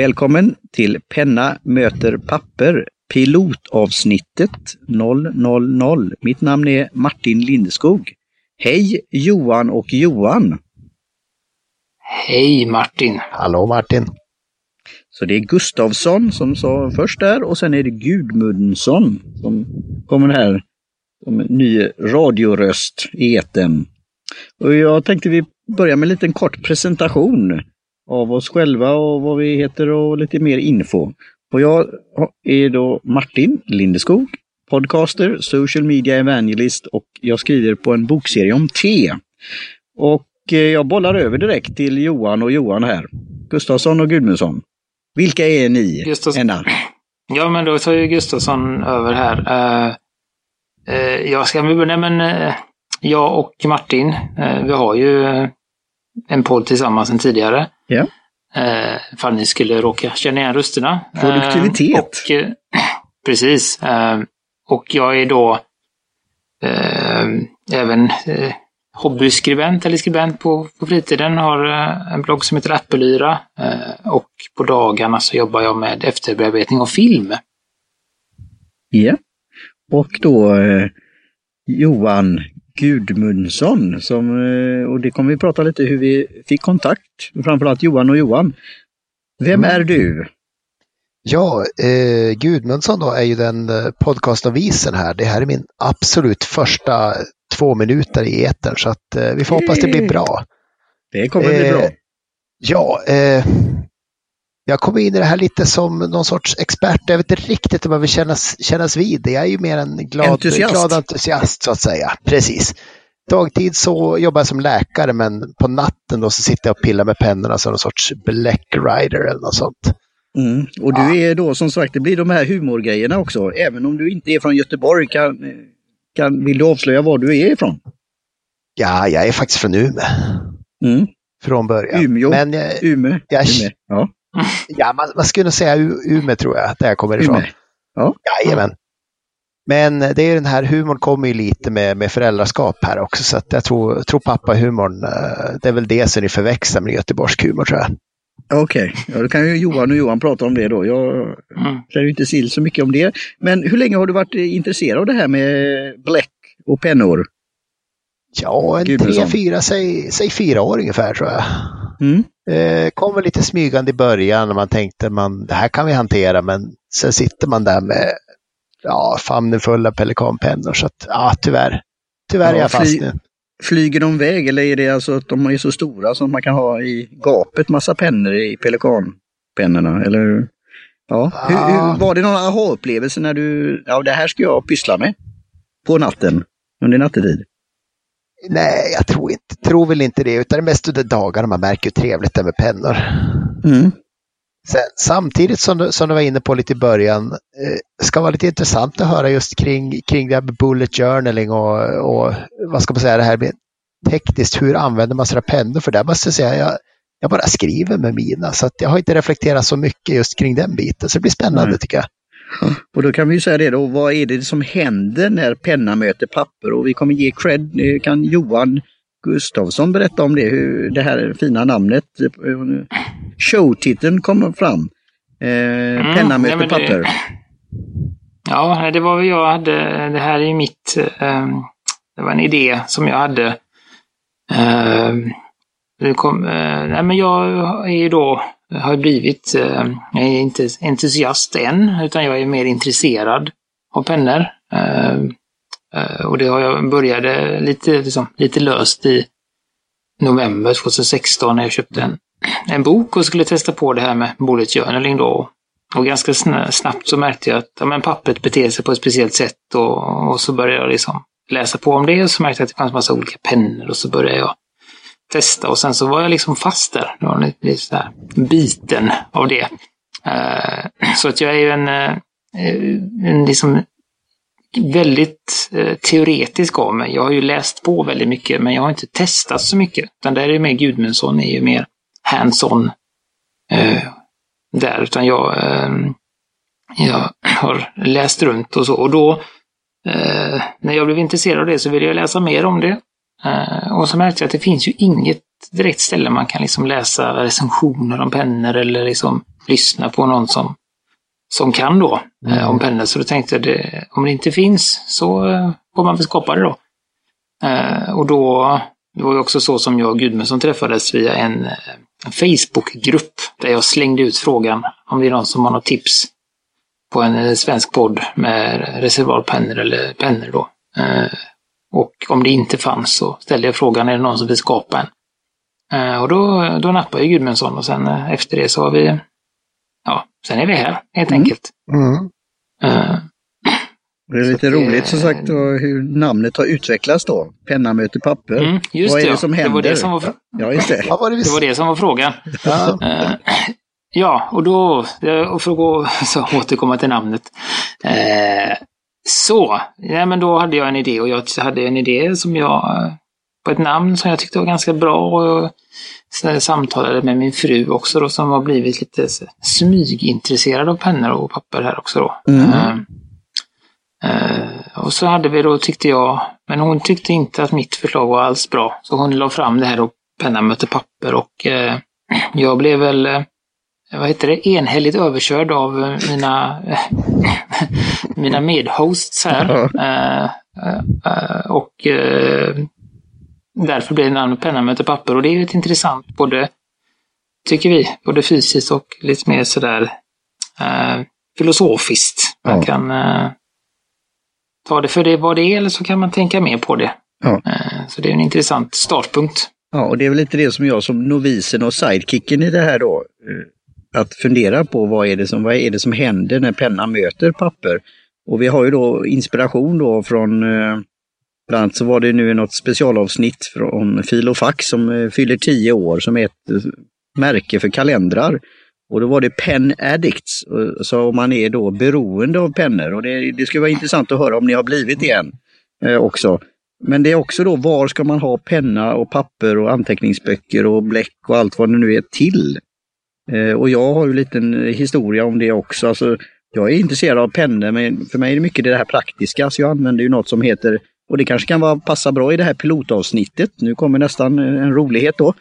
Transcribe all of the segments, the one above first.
Välkommen till Penna möter papper, pilotavsnittet 000. Mitt namn är Martin Lindeskog. Hej Johan och Johan! Hej Martin! Hallå Martin! Så det är Gustavsson som sa först där och sen är det Gudmundsson som kommer här som en ny radioröst i eten. Och jag tänkte vi börjar med en liten kort presentation av oss själva och vad vi heter och lite mer info. Och jag är då Martin Lindeskog, podcaster, social media evangelist och jag skriver på en bokserie om te. Och eh, jag bollar över direkt till Johan och Johan här. Gustafsson och Gudmundsson. Vilka är ni? Gustavs... Ena? Ja, men då tar ju Gustafsson över här. Uh, uh, jag ska börja, men uh, jag och Martin, vi har ju en podd tillsammans sen tidigare. Ja. Eh, ifall ni skulle råka känna igen rösterna. Produktivitet. Eh, och, eh, precis. Eh, och jag är då eh, även eh, hobbyskribent eller skribent på, på fritiden. Har en blogg som heter Appelyra. Eh, och på dagarna så jobbar jag med efterbearbetning av film. Ja. Och då Johan Gudmundsson. Som, eh, och det kommer vi prata lite hur vi fick kontakt, framförallt Johan och Johan. Vem mm. är du? Ja, eh, Gudmundsson då är ju den eh, podcastavisen här. Det här är min absolut första två minuter i etern så att eh, vi får hoppas det blir bra. Det kommer bli eh, bra. Ja, eh, jag kommer in i det här lite som någon sorts expert. Jag vet inte riktigt om jag vill kännas, kännas vid det. Jag är ju mer en glad entusiast. glad entusiast så att säga. Precis. Dagtid så jobbar jag som läkare men på natten då så sitter jag och pillar med pennorna som någon sorts black rider eller något sånt. Mm. Och du är då som sagt, det blir de här humorgrejerna också. Även om du inte är från Göteborg, kan, kan, vill du avslöja var du är ifrån? Ja, jag är faktiskt från Umeå. Mm. Från början. Umeå? Men jag, Umeå? Jag, Umeå. Ja. Ja, man, man skulle säga Umeå tror jag, där jag kommer ifrån. Umeå. Ja. Jajamän. Men det är den här humorn kommer ju lite med, med föräldraskap här också så att jag tror, tror pappa-humorn, eh, det är väl det som ni förväxlar med göteborgsk humor tror jag. Okej, okay. ja, då kan ju Johan och Johan prata om det då. Jag mm. känner inte till så mycket om det. Men hur länge har du varit intresserad av det här med bläck och pennor? Ja, en tre, fyra, säg, säg fyra år ungefär tror jag. Mm. Eh, kom väl lite smygande i början och man tänkte man det här kan vi hantera men sen sitter man där med ja, famnen full av pelikanpennor så att ja, tyvärr. Tyvärr ja, är jag fast fly, nu. Flyger de iväg eller är det alltså att de är så stora att man kan ha i gapet massa pennor i pelikanpennorna? Eller ja. Hur, hur, var det någon aha-upplevelse när du, ja det här ska jag pyssla med på natten, under nattetid? Nej, jag tror, inte, tror väl inte det, utan det är mest under dagarna man märker hur trevligt det är med pennor. Mm. Sen, samtidigt som du, som du var inne på lite i början, eh, ska vara lite intressant att höra just kring, kring det här med bullet journaling och, och vad ska man säga, det här med tekniskt, hur använder man sina pennor? För där måste jag säga, jag, jag bara skriver med mina, så att jag har inte reflekterat så mycket just kring den biten, så det blir spännande mm. tycker jag. Och då kan vi ju säga det då, vad är det som händer när penna möter papper? Och vi kommer ge cred, kan Johan Gustavsson berätta om det, hur det här fina namnet, showtiteln kommer fram. Eh, mm, penna möter nej, papper. Det, ja, det var vad jag hade, det här är mitt, eh, det var en idé som jag hade. Eh, det kom, eh, nej, men jag är ju då har blivit, eh, jag är inte entusiast än, utan jag är mer intresserad av pennor. Eh, eh, och det har jag började lite, liksom, lite löst i november 2016 när jag köpte en, en bok och skulle testa på det här med bullet journaling då. Och ganska snabbt så märkte jag att ja, men pappret beter sig på ett speciellt sätt och, och så började jag liksom läsa på om det och så märkte jag att det fanns massa olika pennor och så började jag testa och sen så var jag liksom fast där. Det var lite så här biten av det. Uh, så att jag är ju en, eh, en liksom väldigt uh, teoretisk av mig. Jag har ju läst på väldigt mycket men jag har inte testat så mycket. Utan där är mer Gudmundsson är ju mer hands-on där. Utan jag, jag har läst runt och så. Och då när jag blev intresserad av det så ville jag läsa mer om det. Uh, och så märkte jag att det finns ju inget direkt ställe man kan liksom läsa recensioner om pennor eller liksom lyssna på någon som, som kan då Mm. eh, om pennor. Så då tänkte jag, det, om det inte finns så eh, får man väl skapa det då. Eh, och då, det var ju också så som jag och Gudmundsson träffades via en, eh, en Facebookgrupp där jag slängde ut frågan om det är någon som har något tips på en eh, svensk podd med reservoarpennor eller pennor då. Och om det inte fanns så ställde jag frågan, är det någon som vill skapa en? Eh, och då, då nappade ju Gudmundsson och sen eh, efter det så har vi, ja, sen är vi här helt Mm. enkelt. Mm. Eh, Det är lite Så det- roligt som sagt då, hur namnet har utvecklats då. Penna möter papper. mm, just Vad är det, det som det händer? var det som var, Ja, just det. Var det det var det som var frågan. Ja. Eh, ja, och då, och för att gå, så återkomma till namnet. Eh, så, ja, men då hade jag en idé och jag hade en idé som jag, eh, på ett namn som jag tyckte var ganska bra och samtalade med min fru också då som har blivit lite smygintresserad av pennor och papper här också då. Mm. Eh, eh, och så hade vi då, tyckte jag, men hon tyckte inte att mitt förslag var alls bra. Så hon la fram det här då, penna möter papper och eh, jag blev väl, eh, vad heter det, enhälligt överkörd av eh, mina, mina medhosts här. Eh, eh, och därför blev det namnet penna möter papper och det är ju ett intressant både, tycker vi, både fysiskt och lite mer sådär eh, filosofiskt. Man Ja. kan eh, ta det för det vad det är eller så kan man tänka mer på det. Ja. Eh, så det är en intressant startpunkt. Ja, och det är väl lite det som jag som novisen och sidekicken i det här då, att fundera på vad är det som, vad är det som händer när pennan möter papper. Och vi har ju då inspiration då från, eh, bland annat så var det nu något specialavsnitt från Filofax som eh, fyller 10 år som är ett eh, märke för kalendrar. Och då var det Pen Addicts, så om man är då beroende av pennor. Och det, det skulle vara intressant att höra om ni har blivit det än eh, också. Men det är också då, var ska man ha penna och papper och anteckningsböcker och bläck och allt vad det nu är till? Eh, och jag har ju en liten eh, historia om det också. Alltså, jag är intresserad av pennor, men för mig är det mycket det här praktiska. Så jag använder ju något som heter, och det kanske kan vara, passa bra i det här pilotavsnittet. Nu kommer nästan en rolighet då.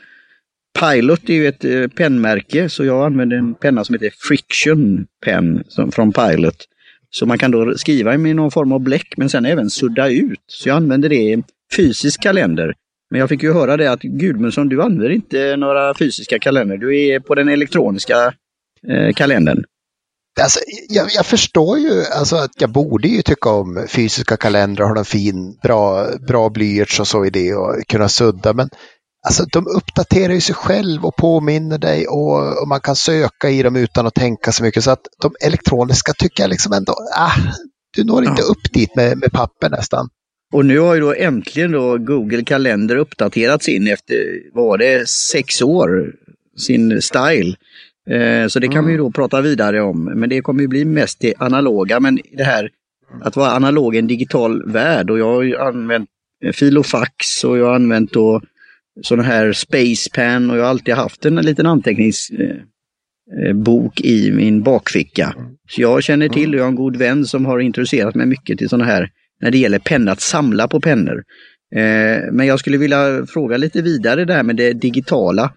Pilot är ju ett eh, pennmärke, så jag använder en penna som heter Friction Pen som, från Pilot. Så man kan då skriva med någon form av bläck men sen även sudda ut. Så jag använder det i en fysisk kalender. Men jag fick ju höra det att Gudmundsson, du använder inte några fysiska kalender. Du är på den elektroniska eh, kalendern. Alltså, jag, jag förstår ju alltså, att jag borde ju tycka om fysiska kalendrar, ha en fin, bra, bra blyerts och så i det och kunna sudda. Men alltså, de uppdaterar ju sig själv och påminner dig och, och man kan söka i dem utan att tänka så mycket. Så att de elektroniska tycker jag liksom ändå, ah, du når inte Ja. upp dit med, med papper nästan. Och nu har ju då äntligen då Google Kalender uppdaterats in efter, vad var det, sex år, sin style. Eh, så det kan vi ju då prata vidare om. Men det kommer ju bli mest det analoga. Men det här att vara analog i en digital värld och jag har ju använt eh, Filofax och jag har använt då sån här Spacepan och jag har alltid haft en liten anteckningsbok i min bakficka. Så jag känner till och jag har en god vän som har introducerat mig mycket till sådana här när det gäller penna, att samla på pennor. Eh, men jag skulle vilja fråga lite vidare det här med det digitala.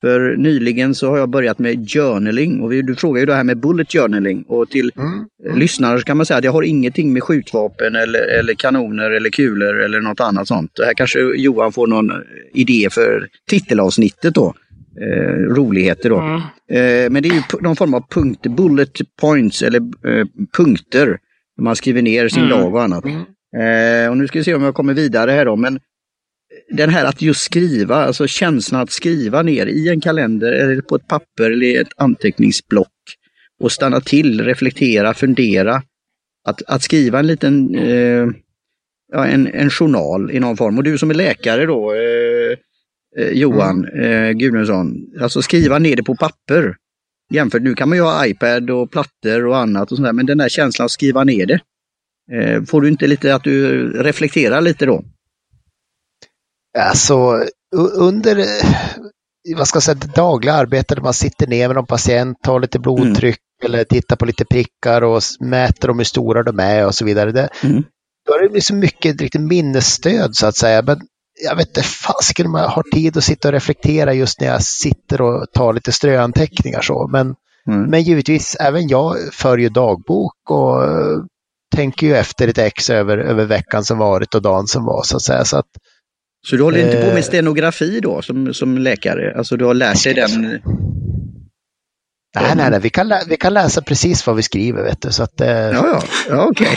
För nyligen så har jag börjat med journaling och vi, du frågar ju det här med bullet journaling och till Mm. eh, lyssnare så kan man säga att jag har ingenting med skjutvapen eller, eller kanoner eller kulor eller något annat sånt. Det här kanske Johan får någon idé för titelavsnittet då. Eh, roligheter då. Mm. Eh, men det är ju någon form av punkt, bullet points eller eh, punkter. Man skriver ner sin Mm. lag och annat. Mm. Eh, och nu ska vi se om jag kommer vidare här då. Men den här att just skriva, alltså känslan att skriva ner i en kalender eller på ett papper eller i ett anteckningsblock och stanna till, reflektera, fundera. Att, att skriva en liten eh, ja, en, en journal i någon form. Och du som är läkare då, eh, eh, Johan eh, Gudmundsson, alltså skriva ner det på papper. Jämfört, nu kan man ju ha iPad och plattor och annat och sådär, men den där känslan att skriva ner det. Eh, får du inte lite att du reflekterar lite då? Alltså under eh, vad ska jag säga, det dagliga arbetet man sitter ner med någon patient, tar lite blodtryck eller tittar på lite prickar och mäter dem hur stora de är och så vidare. Det, Mm. Då är det liksom mycket riktigt minnesstöd så att säga. Men jag vet inte fasiken om jag har tid att sitta och reflektera just när jag sitter och tar lite ströanteckningar så. Men Mm. Men givetvis, även jag för ju dagbok och uh, tänker ju efter ett ex över, över veckan som varit och dagen som var så att säga. Så, att, så du håller inte på med eh, stenografi då som, som läkare? Alltså du har lärt dig den? Nej, nej, nej. Vi, kan lä vi kan läsa precis vad vi skriver. Vet du, så att, eh, ja, ja. ja okej.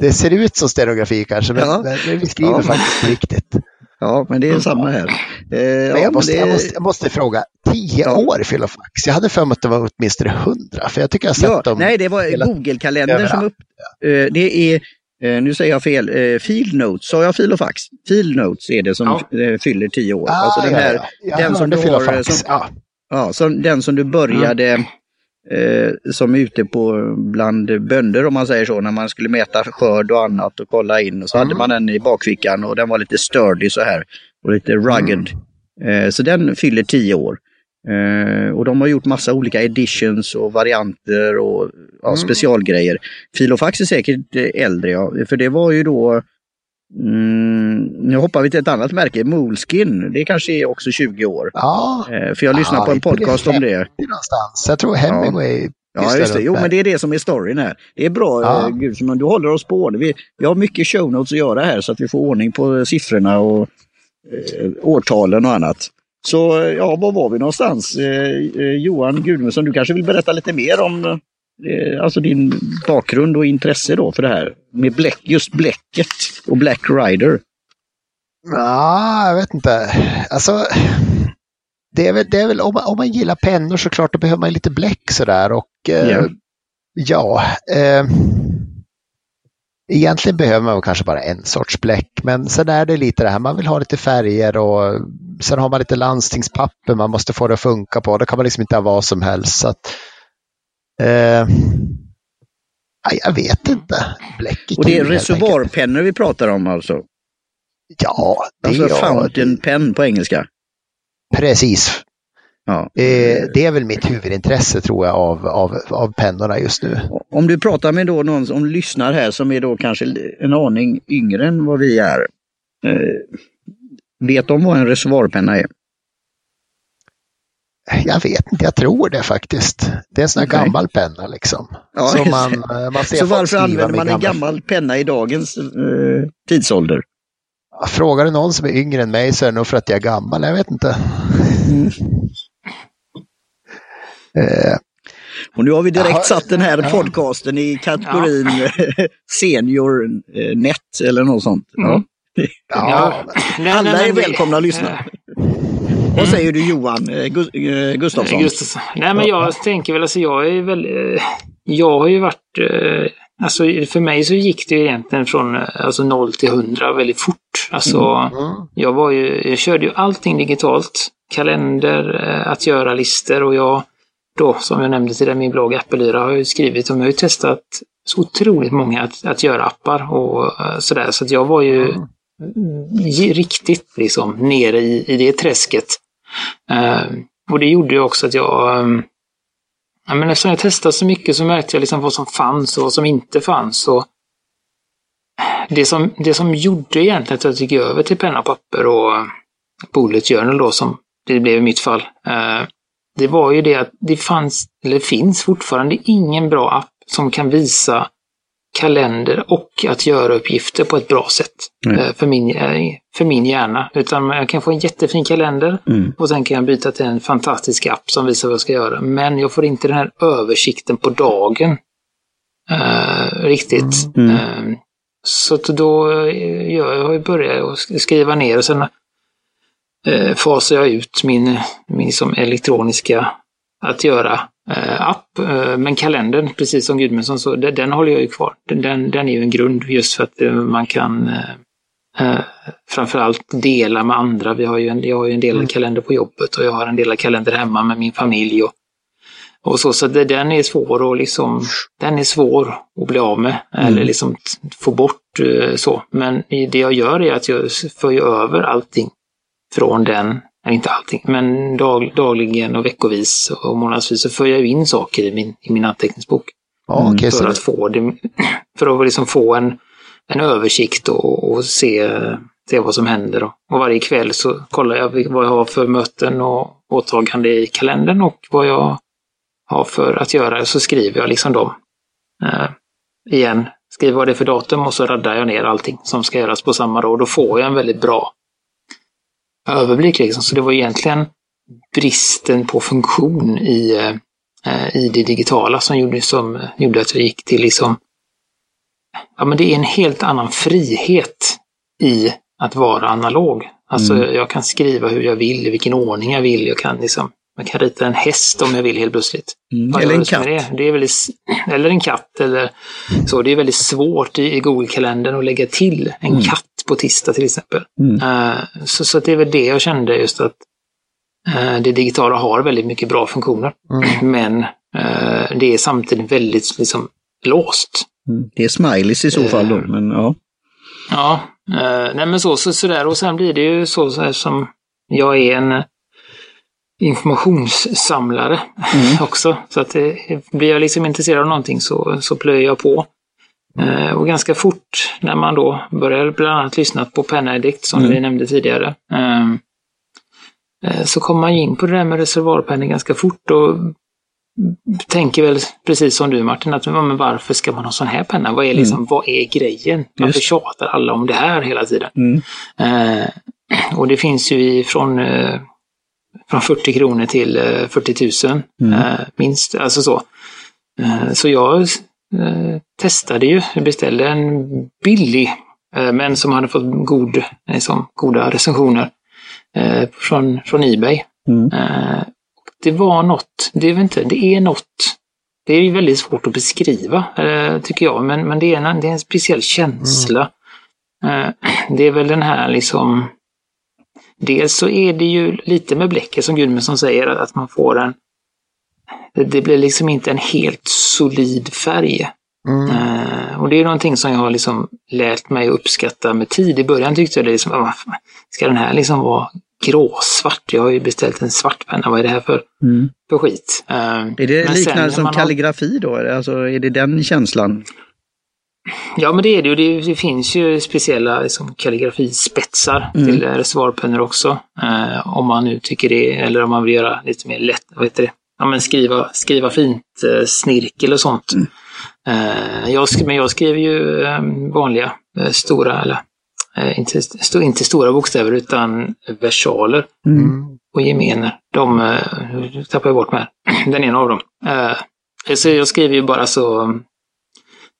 Det ser ut som stenografi kanske, men, ja. men vi skriver ja. faktiskt riktigt. Ja, men det är samma här. Eh, ja, jag, måste, det... jag, måste, jag, måste, fråga, tio ja. år Filofax? Jag hade för mig att det var åtminstone hundra, för jag tycker jag har sett ja, dem. Nej, det var Google-kalendern som upp... Eh, det är, eh, nu säger jag fel, eh, Field Notes, sa jag Filofax? Field Notes är det som ja. Fyller tio år. Ah, alltså den här, den som du har, som, ja. som, den som du började mm eh, som är ute på bland bönder om man säger så, när man skulle mäta skörd och annat och kolla in. Och så mm. hade man den i bakfickan och den var lite sturdy så här och lite rugged. Mm. Eh, så den fyller 10 år. Eh, och de har gjort massa olika editions och varianter och ja, mm. specialgrejer. Filofax är säkert äldre, ja, för det var ju då Mm, nu hoppar vi till ett annat märke, Moleskin. Det kanske är också 20 år. Ja. Eh, för jag lyssnade ja, på en podcast om det. Någonstans. Jag tror Hemingway Ja, just det. Jo, men det är det som är storyn här. Det är bra, ja. eh, Gud, du håller oss på. Vi, vi har mycket show notes att göra här så att vi får ordning på siffrorna och eh, årtalen och annat. Så ja, var var vi någonstans? Eh, eh Johan Gudmundsson, du kanske vill berätta lite mer om Eh, alltså din bakgrund och intresse då för det här med bläck, just bläcket och Black Rider? Ja, jag vet inte. Alltså, det är väl, det är väl om, man, om man gillar pennor så klart då behöver man lite bläck sådär och eh, yeah. ja. Eh, egentligen behöver man kanske bara en sorts bläck men sen är det lite det här, man vill ha lite färger och sen har man lite landstingspapper man måste få det att funka på. Det kan man liksom inte ha vad som helst. Så att, Eh, jag vet inte. Bläck Och det är reservoarpennor vi pratar om alltså? Ja, det alltså är fountain pen på engelska? Precis. Ja. Eh, det är väl mitt huvudintresse tror jag av, av, av pennorna just nu. Om du pratar med då någon som lyssnar här som är då kanske en aning yngre än vad vi är. Eh, vet de vad en reservoarpenna är? Jag vet inte, jag tror det faktiskt. Det är en sån här okay. gammal penna liksom. Ja, så, man, eh, man ser så varför använder man en gammal penna i dagens eh, tidsålder? Frågar du någon som är yngre än mig så är det nog för att jag är gammal, jag vet inte. Mm. eh. Och nu har vi direkt Aha, satt den här podcasten i kategorin ja. senior eh, net eller något sånt. Mm. Ja. ja. Alla är välkomna att lyssna. Vad säger du Johan eh, eh, Gustafsson? Gustafsson. Nej men jag tänker väl, alltså jag är väl, eh, jag har ju varit, alltså för mig så gick det egentligen från alltså 0 till 100 väldigt fort. Alltså mm. Mm. jag var ju, jag körde ju allting digitalt. Kalender, att göra listor och jag då, som jag nämnde till min blogg Appelyra, har ju skrivit och jag har ju testat så otroligt många att, att göra appar och sådär. Så att jag var ju mm riktigt liksom nere i, i det träsket. Eh, och det gjorde ju också att jag, ehm, ja, men eftersom jag testade så mycket så märkte jag liksom vad som fanns och vad som inte fanns. Och det, som, det som gjorde egentligen att jag gick över till penna och papper och eh, Bullet Journal då, som det blev i mitt fall, eh, det var ju det att det fanns, eller finns fortfarande, ingen bra app som kan visa kalender och att göra uppgifter på ett bra sätt mm. för, min, eh, för min hjärna. Utan jag kan få en jättefin kalender mm. och sen kan jag byta till en fantastisk app som visar vad jag ska göra. Men jag får inte den här översikten på dagen uh, riktigt. Mm. Uh, så då jag, jag har jag börjat skriva ner och sen uh, fasar jag ut min, min liksom elektroniska att göra eh, app. Eh, men kalendern, precis som Gudmundsson så, den, den håller jag ju kvar. Den, den, den, är ju en grund just för att eh, man kan eh, eh, framförallt dela med andra. Vi har ju en, jag har ju en del mm. kalender på jobbet och jag har en del kalender hemma med min familj. Och, och så, så det, den är svår att liksom, den är svår att bli av med mm. eller liksom få bort eh, så. Men det jag gör är att jag för över allting från den inte allting, men dag, dagligen och veckovis och månadsvis så för jag in saker i min, i min anteckningsbok. Ja, okay, för, att få det, för att liksom få en, en översikt och, och se, se vad som händer. Och, och varje kväll så kollar jag vad jag har för möten och åtagande i kalendern och vad jag har för att göra så skriver jag liksom dem. Eh, igen, skriver vad det är för datum och så raddar jag ner allting som ska göras på samma dag. Då får jag en väldigt bra överblick. Liksom. Så det var egentligen bristen på funktion i, eh, i det digitala som gjorde, som gjorde att jag gick till liksom Ja, men det är en helt annan frihet i att vara analog. Alltså Mm. jag kan skriva hur jag vill, i vilken ordning jag vill. Jag kan liksom, man kan rita en häst om jag vill helt plötsligt. Mm. Eller en katt. Det? Det är väldigt, eller en katt eller så. Det är väldigt svårt i, i Google-kalendern att lägga till en Mm. katt på tisdag till exempel. Mm. Eh, så, så det är väl det jag kände just att eh, det digitala har väldigt mycket bra funktioner. Mm. Men eh, det är samtidigt väldigt liksom, låst. Mm. Det är smileys i så fall då, men ja. Ja, nej men så, så, sådär. Och sen blir det ju så, så som jag är en informationssamlare Mm. också. Så att blir jag liksom intresserad av någonting så, så plöjer jag på. Eh, och ganska fort när man då börjar bland annat lyssna på Penna Edict som Mm. vi nämnde tidigare. Eh, eh, så kommer man in på det där med reservoarpennor ganska fort och tänker väl precis som du Martin, att men varför ska man ha sån här penna? Vad är, liksom, vad är grejen? Varför Just. tjatar alla om det här hela tiden? Mm. Eh, och det finns ju i, från, eh, från 40 kronor till eh, 40 000 Mm. minst. Alltså så. Så jag eh, testade ju, beställde en billig eh, men som hade fått god, liksom, goda recensioner eh, från, från Ebay. Mm. Det var något, det är inte, det är något det är ju väldigt svårt att beskriva, tycker jag, men, men det, är en, det är en speciell känsla. Eh, det är väl den här liksom... Dels så är det ju lite med bläcket som Gudmundsson säger, att man får en... Det, blir liksom inte en helt solid färg. Mm. Eh, och det är någonting som jag har liksom lärt mig att uppskatta med tid. I början tyckte jag det liksom, "Ah, ska den här liksom vara gråsvart? Jag har ju beställt en svart penna, vad är det här för, Mm. för skit? Eh, Är det liknande som har- kalligrafi då? Alltså, är det den känslan? Ja, men det är det ju. Det, det finns ju speciella liksom, kalligrafispetsar Mm. till reservoarpennor också. Eh, om man nu tycker det, eller om man vill göra lite mer lätt, vad heter det? Ja, men skriva, skriva fint, eh, snirkel och sånt. Eh, jag, men jag skriver ju eh, vanliga, stora, eller eh, inte, st- inte stora bokstäver utan versaler Mm. Mm. och gemener. De eh, tappar jag bort med. Den ena av dem. Eh, så jag skriver ju bara så,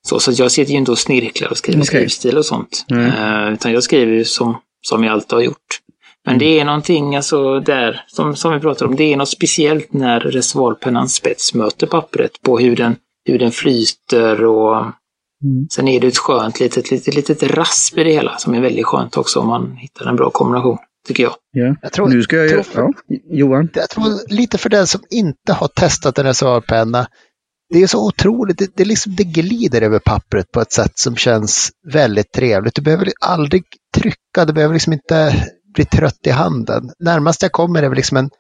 så, så jag sitter ju inte och snirklar och skriver Okej. skrivstil och sånt. Mm. Eh, utan jag skriver ju som, som jag alltid har gjort. Men det är någonting alltså där, som, som vi pratar om, det är något speciellt när reservoarpennans spets möter pappret på hur den, hur den flyter och Mm. sen är det ett skönt litet, litet, litet rasp i det hela som är väldigt skönt också om man hittar en bra kombination, tycker jag. Ja. Jag tror, Nu ska jag tror- Ja, Johan? jag tror lite för den som inte har testat en reservoarpenna. Det är så otroligt, det, det, liksom, det glider över pappret på ett sätt som känns väldigt trevligt. Du behöver aldrig trycka, du behöver liksom inte bli trött i handen. Närmast jag kommer är väl liksom en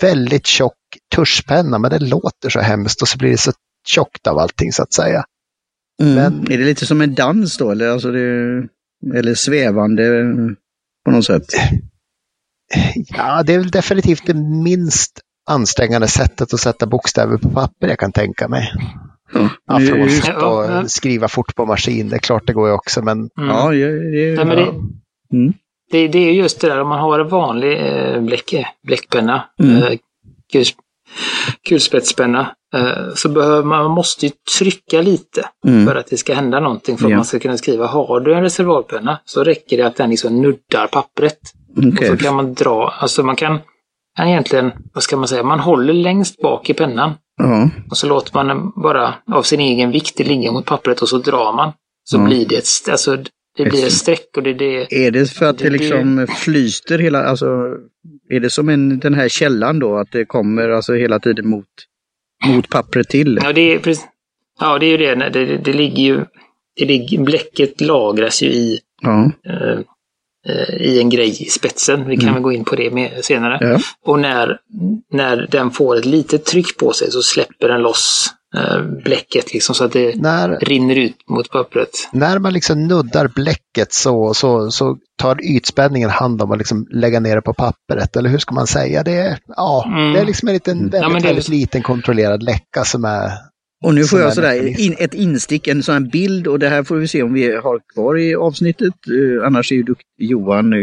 väldigt tjock tuschpenna, men det låter så hemskt och så blir det så tjockt av allting så att säga. Mm. Men- Är det lite som en dans då? Eller, alltså det, eller svävande på något sätt? Ja, det är väl definitivt det minst ansträngande sättet att sätta bokstäver på papper jag kan tänka mig. Ja, Ja, att Ja, ja. skriva fort på maskin, det är klart det går ju också, men Mm. ja, det, det, Nej, men det, Mm. Det, det är just det där om man har en vanlig eh, bläck, bläckpenna, Mm. eh, kul, kulspetspenna, eh, så behöver man, man måste ju trycka lite Mm. för att det ska hända någonting för att Ja. man ska kunna skriva. Har du en reservoarpenna så räcker det att den liksom nuddar pappret. Och Okej. så kan man dra, alltså man kan, kan egentligen, vad ska man säga, man håller längst bak i pennan Ja. och så låter man den bara av sin egen vikt ligga mot pappret och så drar man. Så blir det ett, alltså, det blir ett streck och det, det Är det för att det Det- liksom flyter hela, alltså är det som en, den här källan då, att det kommer alltså hela tiden mot, mot pappret till? Ja, det är precis. Ja, det är ju det. Det, det, ligger ju... Det ligger, bläcket lagras ju i, Ja. eh, eh, i en grej i spetsen. Vi kan Mm. väl gå in på det mer senare. Ja. Och när, när den får ett litet tryck på sig så släpper den loss bläcket liksom så att det När, rinner ut mot pappret. när man liksom nuddar bläcket så, så, så tar ytspänningen hand om att liksom lägga ner det på pappret. Eller hur ska man säga? Det är, ja, Mm. det är liksom en liten, väldigt, Ja, det väldigt liksom- liten kontrollerad läcka som är... Och nu får jag är sådär in, ett instick, en sån här bild och det här får vi se om vi har kvar i avsnittet. Eh, annars är ju Johan eh,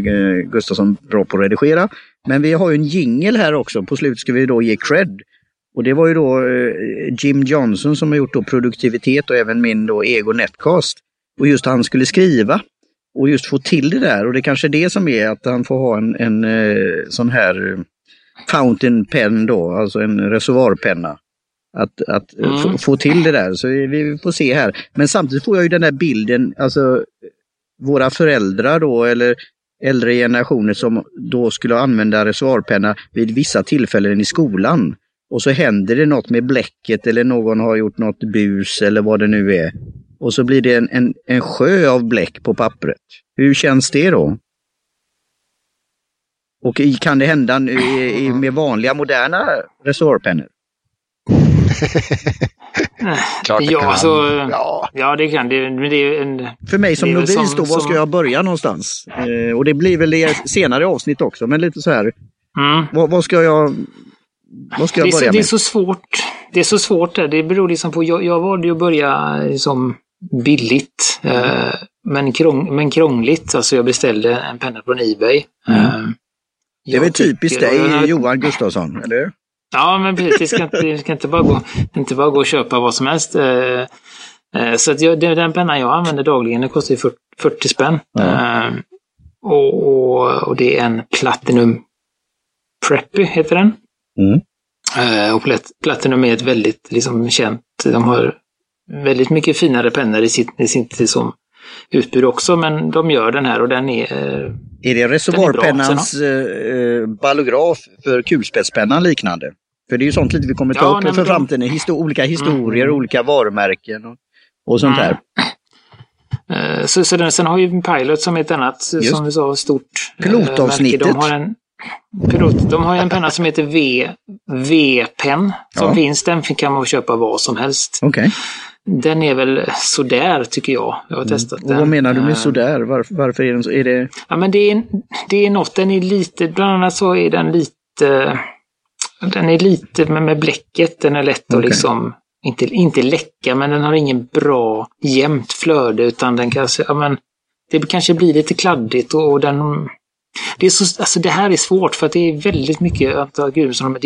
Gustafsson bra på att redigera. Men vi har ju en jingel här också. På slutet ska vi då ge cred. Och det var ju då eh, Jim Johnson som har gjort då produktivitet och även min då Ego Netcast. Och just han skulle skriva och just få till det där och det kanske är det som är att han får ha en, en eh, sån här eh, fountain pen då, alltså en reservoarpenna. Att, att Mm. få, få till det där, så vi får se här. Men samtidigt får jag ju den där bilden, alltså våra föräldrar då eller äldre generationer som då skulle använda reservoarpenna vid vissa tillfällen i skolan. Och så händer det något med bläcket eller någon har gjort något bus eller vad det nu är. Och så blir det en, en, en sjö av bläck på pappret. Hur känns det då? Och kan det hända i, i, med vanliga moderna? Klart det Ja, kan. alltså, ja. Ja, det kan det. Men det är en... För mig som novis som- då, var ska jag börja någonstans? Eh, och det blir väl i senare avsnitt också, men lite så här, Mm. vad, vad ska jag, vad ska Det jag är, så, börja det är med? så svårt. Det är så svårt där. Det beror liksom på. Jag, jag valde ju att börja som billigt. Eh, men, krång, men krångligt. Alltså jag beställde en penna från Ebay. Mm. Eh, Det är väl typiskt dig, jag- Johan Gustafsson, eller? Ja, men precis. Det ska inte, det ska inte, bara, gå, inte bara gå och köpa vad som helst. Eh, eh, så att jag, det- den pennan jag använder dagligen, den kostar ju 40, 40 spänn. Eh, och, och, och det är en Platinum Preppy, heter den. Mm. Eh, och Plat- Platinum är ett väldigt liksom, känt, de har väldigt mycket finare pennor i sitt, i sitt liksom, utbud också, men de gör den här och den är eh, Är det reservoarpennans eh, ballograf för kulspetspennan liknande? För det är ju sånt lite vi kommer ta Ja, upp nej, för de- framtiden. Histo olika historier, Mm. olika varumärken och, och sånt Mm. där. Eh, Så, så den, sen har ju Pilot som är ett annat, Just. som du sa, stort eh, Pilotavsnittet. märke. De har en, pilot, de har ju en penna som heter V, V-pen som Ja. finns. Den kan man köpa var som helst. Okej. Den är väl sådär tycker jag. Jag har testat Och den. vad menar du Eh, med sådär? Varför, varför är den så? Är det... Ja, men det är, det är något, den är lite, bland annat så är den lite, den är lite med, med bläcket, den är lätt att Okej. liksom, inte, inte läcka, men den har ingen bra jämnt flöde utan den kanske, ja men, det kanske blir lite kladdigt och, och den, det är så, alltså det här är svårt för att det är väldigt mycket, det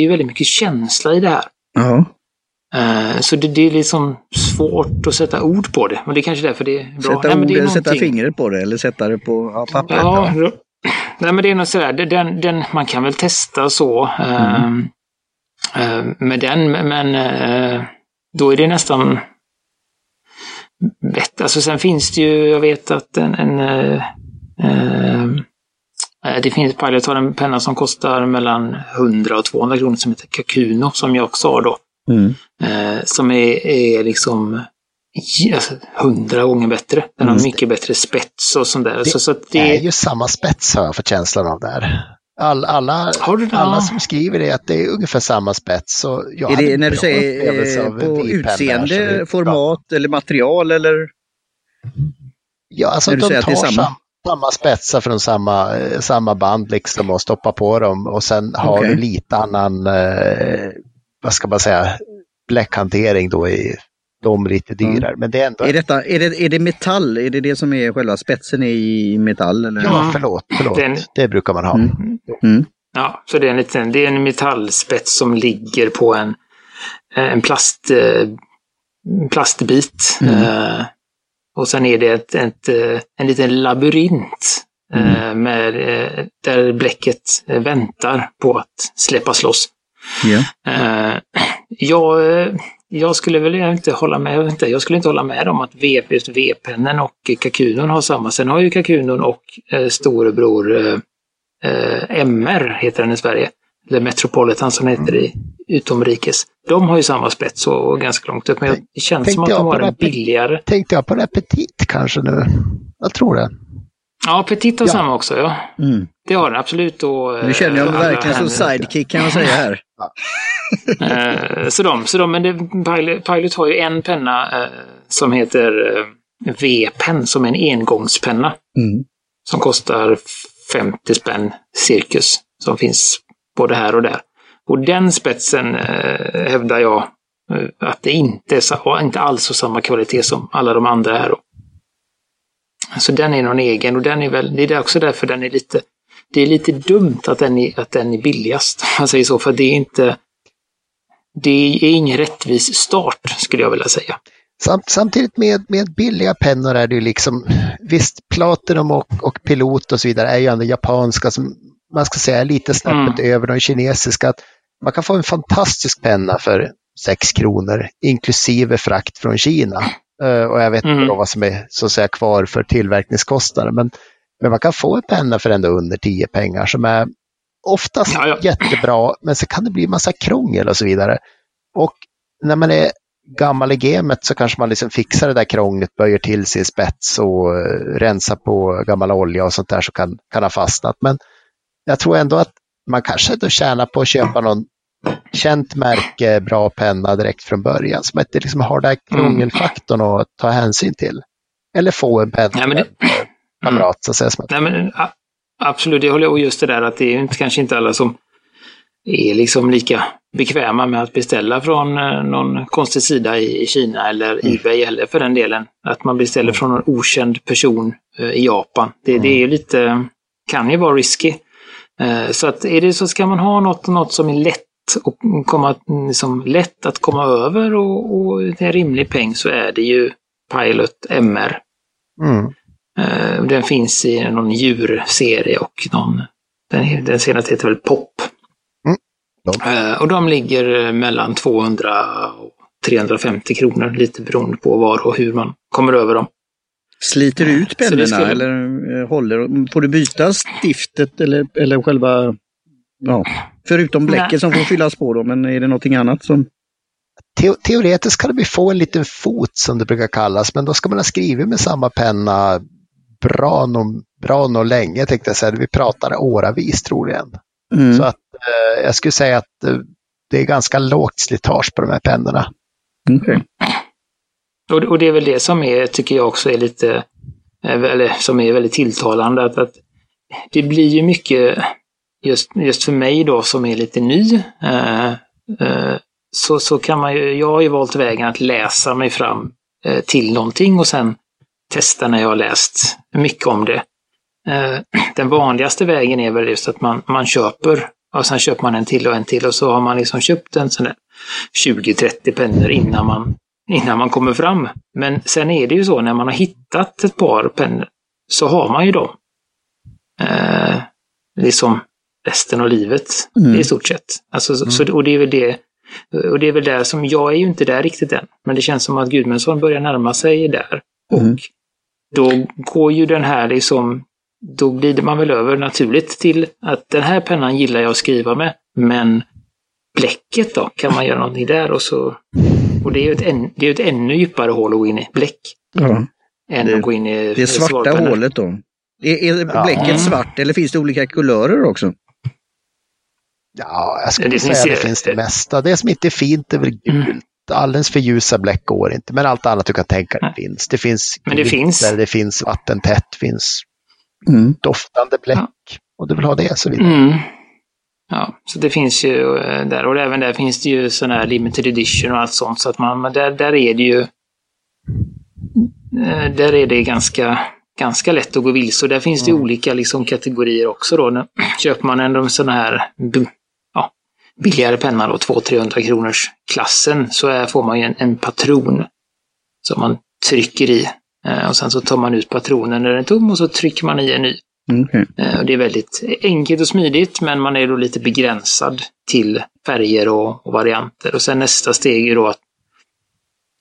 är väldigt mycket känsla i det här. Ja. Eh, Så det, det är liksom svårt att sätta ord på det. Men det är kanske därför det är bra. Sätta Nej, men ord det är eller sätta fingret på det eller sätta det på ja, pappret? Ja, då- nej men det är nog sådär, den, den, man kan väl testa så eh, eh, med den, men eh, då är det nästan bättre. Alltså sen finns det ju, jag vet att en, en eh, eh, det finns Pilot har en penna som kostar mellan 100 och 200 kronor som heter Kakuno som jag också har då. Mm. Eh, som är, är liksom alltså, hundra gånger bättre. Den har Mm. mycket bättre spets och sånt där. Det så, så att Det är ju samma spets har jag fått känslan av där. All, alla, Har du det? alla som skriver det att det är ungefär samma spets. Så jag Är det när du säger eh, på utseende, format eller material eller? Ja, alltså de säger att det är tar samma? Samma, spetsar från samma, eh, samma band liksom och stoppar på dem och sen har Okej. du lite annan, eh, vad ska man säga, bläckhantering då i de lite dyrare. Men det är ändå, Är, detta, är, det, är det metall? Är det det som är själva spetsen i metall? Eller? ja Mm. förlåt, förlåt, Den- det brukar man ha. Mm. Mm. Ja, så det är en, liten, det är en metallspets som ligger på en, en plast, eh, plastbit. Mm. Eh, och sen är det ett, ett, eh, en liten labyrint eh, med, eh, där bläcket väntar på att släppas loss. Eh, jag, jag skulle väl inte hålla med, jag, vet inte, jag skulle inte hålla med om att just V-pennen och Kakunon har samma. Sen har ju Kakunon och storebror MR, heter den i Sverige, eller Metropolitan som heter i utomrikes. De har ju samma spets och ganska långt upp, men jag- det känns Tänkte som att de har det en billigare. Tänkte jag på Repetit kanske nu? Jag tror det. Ja, Petit har Ja. samma också, ja. Mm. Det har den absolut. Och, Nu känner jag mig eh, alla verkligen som sidekick kan man säga här. Eh, så de, så de, men det, Pilot, Pilot har ju en penna eh, som heter eh, V-pen, som är en engångspenna. Mm. Som kostar 50 spänn cirkus. Som finns både här och där. Och den spetsen eh, hävdar jag eh, att det inte är inte alls så samma kvalitet som alla de andra här. Då. Så den är någon egen och den är väl, det är också därför den är lite, det är lite dumt att den är, att den är billigast. om Man säger så, för det är inte, det är ingen rättvis start skulle jag vilja säga. Samt, samtidigt med, med billiga pennor är det ju liksom, visst Platinum och, och Pilot och så vidare är ju ändå japanska som man ska säga lite snäppet över de kinesiska. Att man kan få en fantastisk penna för 6 kronor inklusive frakt från Kina. Eh, och jag vet Mm. inte då vad som är så att säga kvar för tillverkningskostnader. Men, men man kan få en penna för ändå under 10 pengar som är oftast Ja, ja. jättebra, men så kan det bli massa krångel och så vidare. Och när man är gammal i gamet så kanske man liksom fixar det där krånglet, böjer till sin spets och eh, rensar på gammal olja och sånt där så kan, kan ha fastnat. Men jag tror ändå att man kanske då tjänar på att köpa någon känt märke, bra penna direkt från början. Som inte liksom har den här krångelfaktorn att ta hänsyn till. Eller få en penna Ja, men det- kamrat så att att, Nej, men, absolut, jag håller och just det där att det är kanske inte alla som är liksom lika bekväma med att beställa från eh, någon konstig sida i Kina eller Ebay eller för den delen att man beställer från någon okänd person eh, i Japan. Det, det är lite, kan ju vara risky. Eh, Så att är det så ska man ha något, något som är lätt och komma, liksom, lätt att komma över och, och en rimlig peng så är det ju Pilot MR. mm, Eh, Den finns i någon djurserie och någon, den, den senaste heter väl Pop. Mm. Ja. Eh, Och de ligger mellan 200 och 350 kronor, lite beroende på var och hur man kommer över dem. Sliter du ut pennorna skulle- eller eh, håller? Får du byta stiftet eller, eller själva... Ja, förutom bläcket Nej. som får fyllas på då, men är det någonting annat som... te teoretiskt kan vi få en liten fot som det brukar kallas, men då ska man ha skrivit med samma penna bra nog bra nog länge, tänkte jag säga. Vi pratar åravis troligen. Mm. Så att eh, jag skulle säga att eh, det är ganska lågt slitage på de här pennorna. Okej. Och, och det är väl det som är, tycker jag också är lite, eh, eller som är väldigt tilltalande, att, att det blir ju mycket, just, just för mig då som är lite ny, eh, eh, så, så kan man ju, jag har ju valt vägen att läsa mig fram eh, till någonting och sen testa när jag har läst mycket om det. Eh, den vanligaste vägen är väl just att man, man köper och sen köper man en till och en till och så har man liksom köpt en sån där 20-30 pennor innan man innan man kommer fram. Men sen är det ju så när man har hittat ett par pennor så har man ju dem. Eh, liksom resten av livet Mm. i stort sett. Alltså, så- så, och det är väl det och det är väl där som, jag är ju inte där riktigt än, men det känns som att Gudmundsson börjar närma sig där. Mm. Och då går ju den här liksom, då glider man väl över naturligt till att den här pennan gillar jag att skriva med, men bläcket då, kan man göra någonting där och så och det är ju ett, än, det är ett ännu djupare hål att gå in i, bläck, Ja, än Det- att gå in i det svarta svalpennor. hålet då. Är, är Ja. bläcket Mm. svart eller finns det olika kulörer också? Ja, jag skulle Det säga finns att det finns det mesta. Det som inte är fint är väl gult. Mm. Alldeles för ljusa bläck går inte, men allt annat du kan tänka dig finns. Det finns Men det finns. det finns vattentätt, finns Mm. doftande bläck. Ja. Och du vill ha det så vidare. Mm. Ja, så det finns ju eh, där och även där finns det ju sådana här limited edition och allt sånt så att man, där, där är det ju eh, där är det ganska, ganska lätt att gå vilse och där finns det ju olika liksom, kategorier också då. Köper man en sån här ja, billigare penna då, 200-300 kronors klassen, så är, får man ju en, en patron som man trycker i. Eh, och sen så tar man ut patronen när den är tom och så trycker man i en ny. Okej. Eh, och Det är väldigt enkelt och smidigt, men man är då lite begränsad till färger och, och varianter. Och sen nästa steg är då att,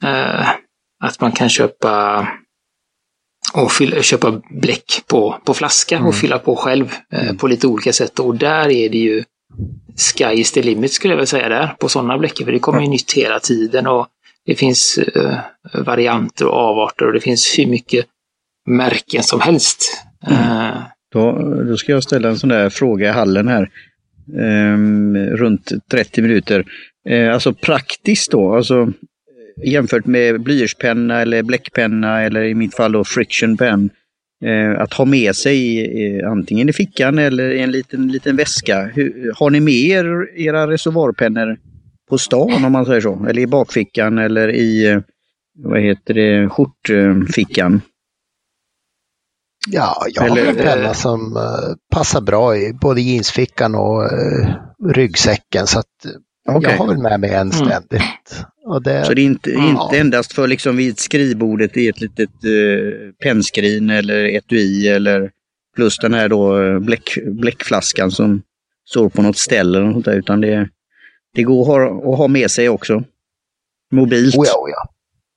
eh, att man kan köpa och fylla, köpa bläck på, på flaska och fylla på själv eh, på lite olika sätt. Och där är det ju sky is the limit skulle jag vilja säga där, på sådana bläck. För det kommer ju nytt hela tiden och det finns eh, varianter och avarter och det finns hur mycket märken som helst Mm. Då, då ska jag ställa en sån där fråga i hallen här. Um, runt 30 minuter. Uh, alltså praktiskt då, alltså eh, jämfört med blyertspenna eller bläckpenna eller i mitt fall då friction pen. Eh, att ha med sig eh, antingen i fickan eller i en liten, liten väska. Hur, har ni med er era reservoarpennor på stan om man säger så? Eller i bakfickan eller i eh, vad heter det, skjortfickan? Ja, jag har en penna som uh, passar bra i både jeansfickan och uh, ryggsäcken. Så att okay. jag har väl med mig en mm. ständigt. Mm. Det, så det är inte, mm. inte endast för liksom vid skrivbordet i ett litet uh, pennskrin eller etui eller plus den här då bläck, bläckflaskan som står på något ställe eller något där, utan det, det går att ha, att ha med sig också. Mobilt. Oh ja, oh ja.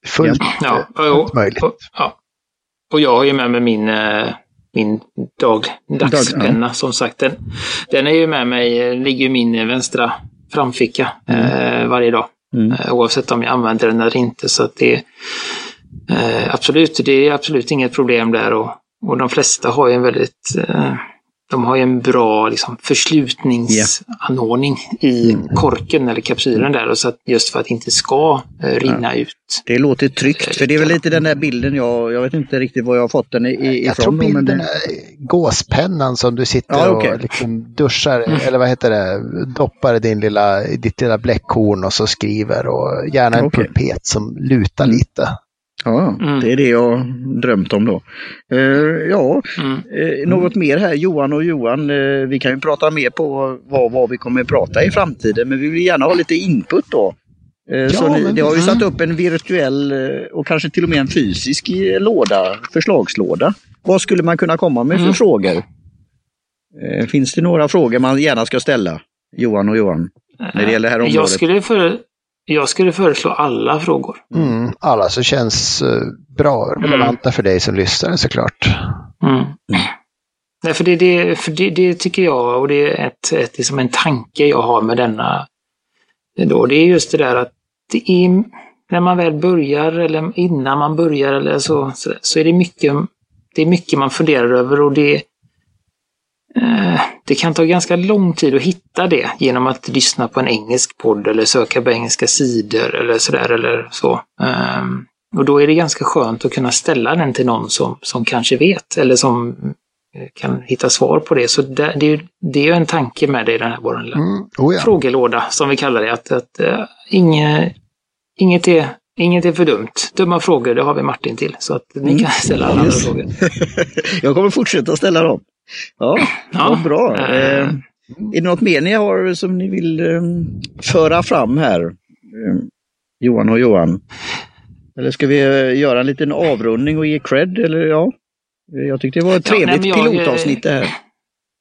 Fullt, ja. Ja, möjligt. Och, ja. Och jag har ju med mig min, eh, min dag, dagspenna dag, som sagt. Den, den är ju med mig, ligger i min vänstra framficka mm. eh, varje dag. Mm. Eh, oavsett om jag använder den eller inte. Så att det absolut, det är absolut inget problem där. Och, och de flesta har ju en väldigt de har ju en bra liksom, förslutningsanordning yeah. i mm. korken eller kapsylen där. Och så att just för att det inte ska eh, rinna ja. ut. Det låter tryggt, för det är väl lite den där bilden jag, jag vet inte riktigt var jag har fått den ifrån. Jag tror bilden är gåspennan som du sitter ja, okay. och liksom duschar, mm. eller vad heter det, doppar din lilla, ditt lilla bläckhorn och så skriver och gärna en okay. pulpet som lutar mm. lite. Ja, mm. det är det jag drömt om då. Uh, ja, mm. uh, något mer här Johan och Johan. Uh, vi kan ju prata mer på vad, vad vi kommer att prata i framtiden, men vi vill gärna ha lite input då. Ja, så ni, det har ju satt upp en virtuell och kanske till och med en fysisk låda, förslagslåda. Vad skulle man kunna komma med för mm. frågor? Finns det några frågor man gärna ska ställa, Johan och Johan, när det gäller det här området? Jag skulle för, jag skulle föreslå alla frågor. Mm, alla som känns uh, bra, relevanta mm. för dig som lyssnar såklart. Mm. Nej, för det, det, för det, det, tycker jag, och det är ett, ett, liksom en tanke jag har med denna. Då, det är just det där att det är, när man väl börjar eller innan man börjar eller så, så, så är det mycket, det är mycket man funderar över och det, Eh, det kan ta ganska lång tid att hitta det genom att lyssna på en engelsk podd eller söka på engelska sidor eller sådär eller så. Ehm, och då är det ganska skönt att kunna ställa den till någon som, som kanske vet eller som eh, kan hitta svar på det. Så det, det, är, det är en tanke med det i den här vår mm. oh ja. frågelåda som vi kallar det. Att, att uh, inge, inget, är, inget är för dumt. Dumma frågor, det har vi Martin till. Så att ni mm. kan ställa alla yes. frågor. Jag kommer fortsätta ställa dem. Ja, ja. vad bra. Äh... Är det något mer ni har som ni vill eh, föra fram här? Eh, Johan och Johan. Eller ska vi eh, göra en liten avrundning och ge cred? Eller ja, jag tyckte det var ett trevligt ja, nej, jag, pilotavsnitt det här.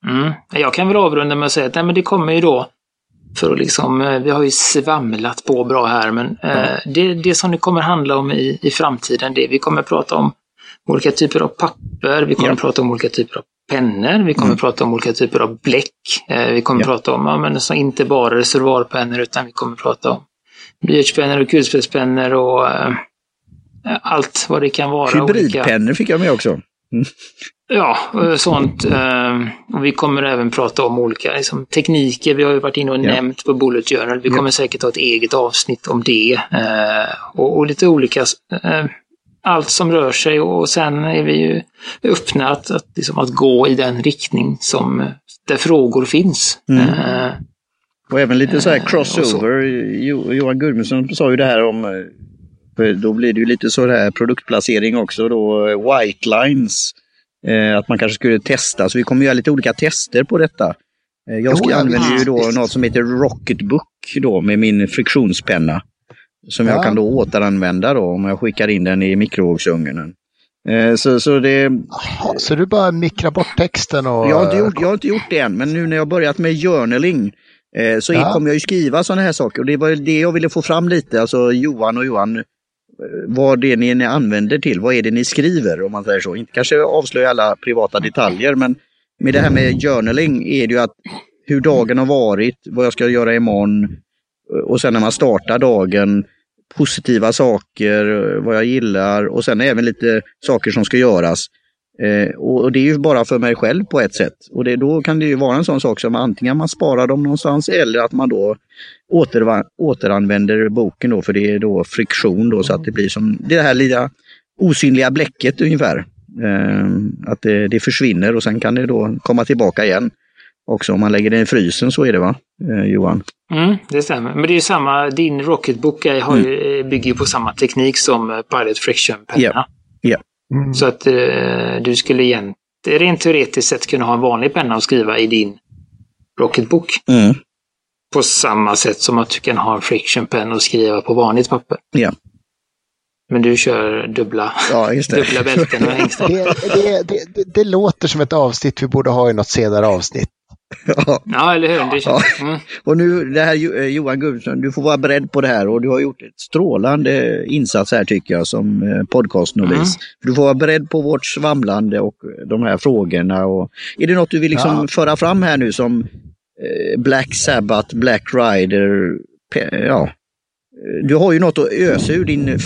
Mm, jag kan väl avrunda med att säga att nej, men det kommer ju då för att liksom, vi har ju svamlat på bra här, men ja. eh, det, det som det kommer handla om i, i framtiden, det vi kommer prata om olika typer av papper, vi kommer ja. prata om olika typer av pennor, vi kommer mm. prata om olika typer av bläck, eh, vi kommer ja. prata om, ja, men så inte bara reservoarpennor utan vi kommer prata om blyertspennor och kulspetspennor och eh, allt vad det kan vara. Hybridpennor olika... fick jag med också. Mm. Ja, sånt. Eh, och vi kommer även prata om olika liksom, tekniker. Vi har ju varit inne och ja. nämnt på Bullet Journal. Vi kommer ja. säkert ha ett eget avsnitt om det. Eh, och, och, lite olika allt som rör sig och sen är vi ju öppna att, att, liksom att gå i den riktning som där frågor finns. Mm. Uh, och även lite så här eh, crossover. Så. Johan Gudmundsson sa ju det här om, eh, då blir det ju lite så här produktplacering också då, white lines. att man kanske skulle testa, så vi kommer göra lite olika tester på detta. jag ska, jo, använder ju då något som heter Rocketbook då med min friktionspenna. Som ja. jag kan då återanvända då om jag skickar in den i mikrovågsugnen. Eh, så, så, det... Aha, så du bara mikrar bort texten? Och... Jag, har inte gjort, jag har inte gjort det än, men nu när jag börjat med journaling eh, så ja. kommer jag ju skriva sådana här saker. Och det var det jag ville få fram lite, alltså Johan och Johan, eh, vad det är ni, ni använder till, vad är det ni skriver om man säger så. Inte kanske avslöja alla privata detaljer, men med det här med journaling är det ju att hur dagen har varit, vad jag ska göra imorgon, och sen när man startar dagen, positiva saker, vad jag gillar och sen även lite saker som ska göras. Eh, och det är ju bara för mig själv på ett sätt. Och det, då kan det ju vara en sån sak som antingen man sparar dem någonstans eller att man då åter, återanvänder boken då för det är då friktion då så att det blir som det här lilla osynliga bläcket ungefär. Eh, att det, det, försvinner och sen kan det då komma tillbaka igen. Också om man lägger det i frysen så är det va, eh, Johan? Mm, det stämmer. Men det är samma, din Rocketbook har ju, mm. bygger på samma teknik som Pilot Friction-penna. Yeah. Yeah. Mm. Så att eh, du skulle egentligen rent teoretiskt sett kunna ha en vanlig penna och skriva i din Rocketbook. Mm. På samma sätt som att du kan ha en friction pen och skriva på vanligt papper. Ja. Men du kör dubbla, ja, dubbla bälten och hängslen. Det, det, det, det, låter som ett avsnitt vi borde ha i något senare avsnitt. Ja, ja eller hur? Det känns, mm. Och nu det här eh, Johan Gudmundsson, du får vara beredd på det här och du har gjort ett strålande insats här tycker jag som eh, podcastnovis. Mm. Du får vara beredd på vårt svamlande och de här frågorna. Och, är det något du vill liksom ja. föra fram här nu som eh, Black Sabbath, Black Rider, ja, du har ju något att ösa ur din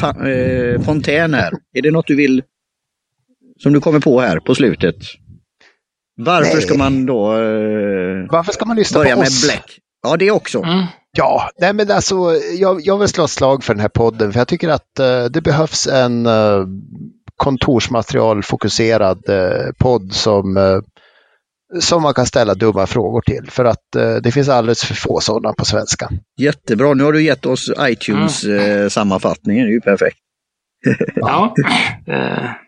fontän här. Är det något du vill, som du kommer på här på slutet? Varför nej. ska man då eh, Varför ska man lyssna börja på med oss? Black? Ja, det också. Mm. Ja, nej men alltså jag, jag vill slå ett slag för den här podden för jag tycker att uh, det behövs en uh, kontorsmaterialfokuserad uh, podd som, uh, som man kan ställa dumma frågor till. För att det finns alldeles för få sådana på svenska. Jättebra, nu har du gett oss iTunes-sammanfattningen, mm. det är ju perfekt. ja,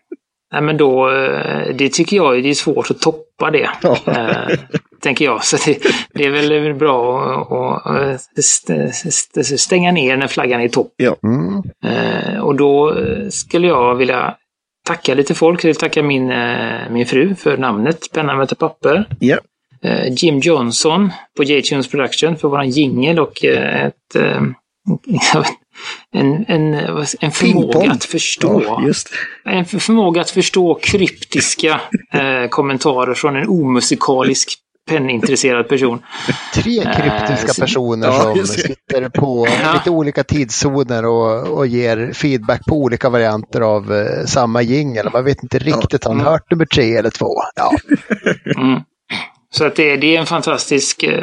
Nej, men då, eh, det tycker jag det är svårt att toppa det. Ja. Äh, tänker jag. Så det, det, är väl bra att stänga ner när flaggan är i topp. Ja. Mm. Äh, och då skulle jag vilja tacka lite folk. Jag vill tacka min, min fru för namnet Penna möter papper. Ja. Jim Johnson på J-Tunes Production för våran jingel och ett en, en, en förmåga att förstå. Ja, en förmåga att förstå kryptiska eh, kommentarer från en omusikalisk pennintresserad person. Tre kryptiska eh, personer ja, som sitter på ja. lite olika tidszoner och, och ger feedback på olika varianter av eh, samma jingel. Man vet inte riktigt, har han mm. hört nummer tre eller två? Ja. Mm. Så att det, det är en fantastisk... Uh,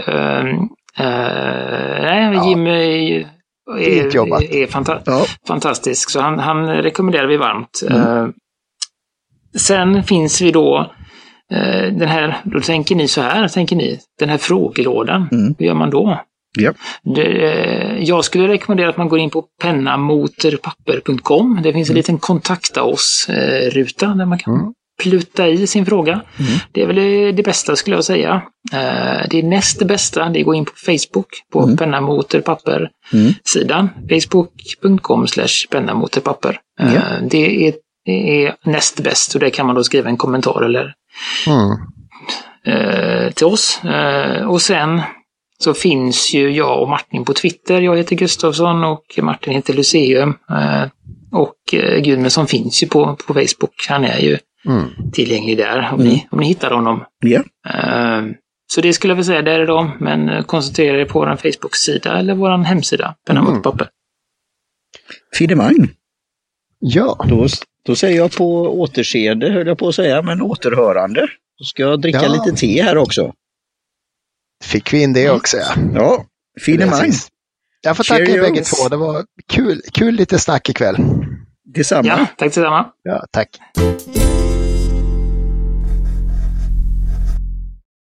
uh, nej, Jim är, är, är fanta ja. fantastisk. Så han, han rekommenderar vi varmt. Mm. Uh, sen finns vi då uh, den här, då tänker ni så här, tänker ni, den här frågelådan, mm. hur gör man då? Ja. Det, uh, jag skulle rekommendera att man går in på pennamoterpapper.com. Det finns en mm. liten kontakta oss-ruta där man kan mm pluta i sin fråga. Mm. Det är väl det bästa skulle jag säga. Eh, det näst bästa det är att gå in på Facebook på mm. penna motor papper sidan. Mm. Facebook.com slash penna motor papper. Mm. Det, är, det är näst bäst och där kan man då skriva en kommentar eller mm. Eh, till oss. Och sen så finns ju jag och Martin på Twitter. Jag heter Gustavsson och Martin heter Luceum. Och Gudmundsson finns ju på, på Facebook. Han är ju mm. tillgänglig där om, mm. ni, om ni hittar honom. Yeah. Uh, så det skulle jag vilja säga, där är de. Men eh, koncentrera er på vår Facebook-sida eller vår hemsida, Penna mot mm. papper. Finemang. Ja. Då, då säger jag på återseende, höll jag på att säga, men återhörande. Då ska jag dricka ja. lite te här också. Fick vi in det mm. också, ja. Ja, finemang. Jag får tacka er bägge två. Det var kul, kul lite snack ikväll. Detsamma. Ja, tack detsamma. Ja, tack.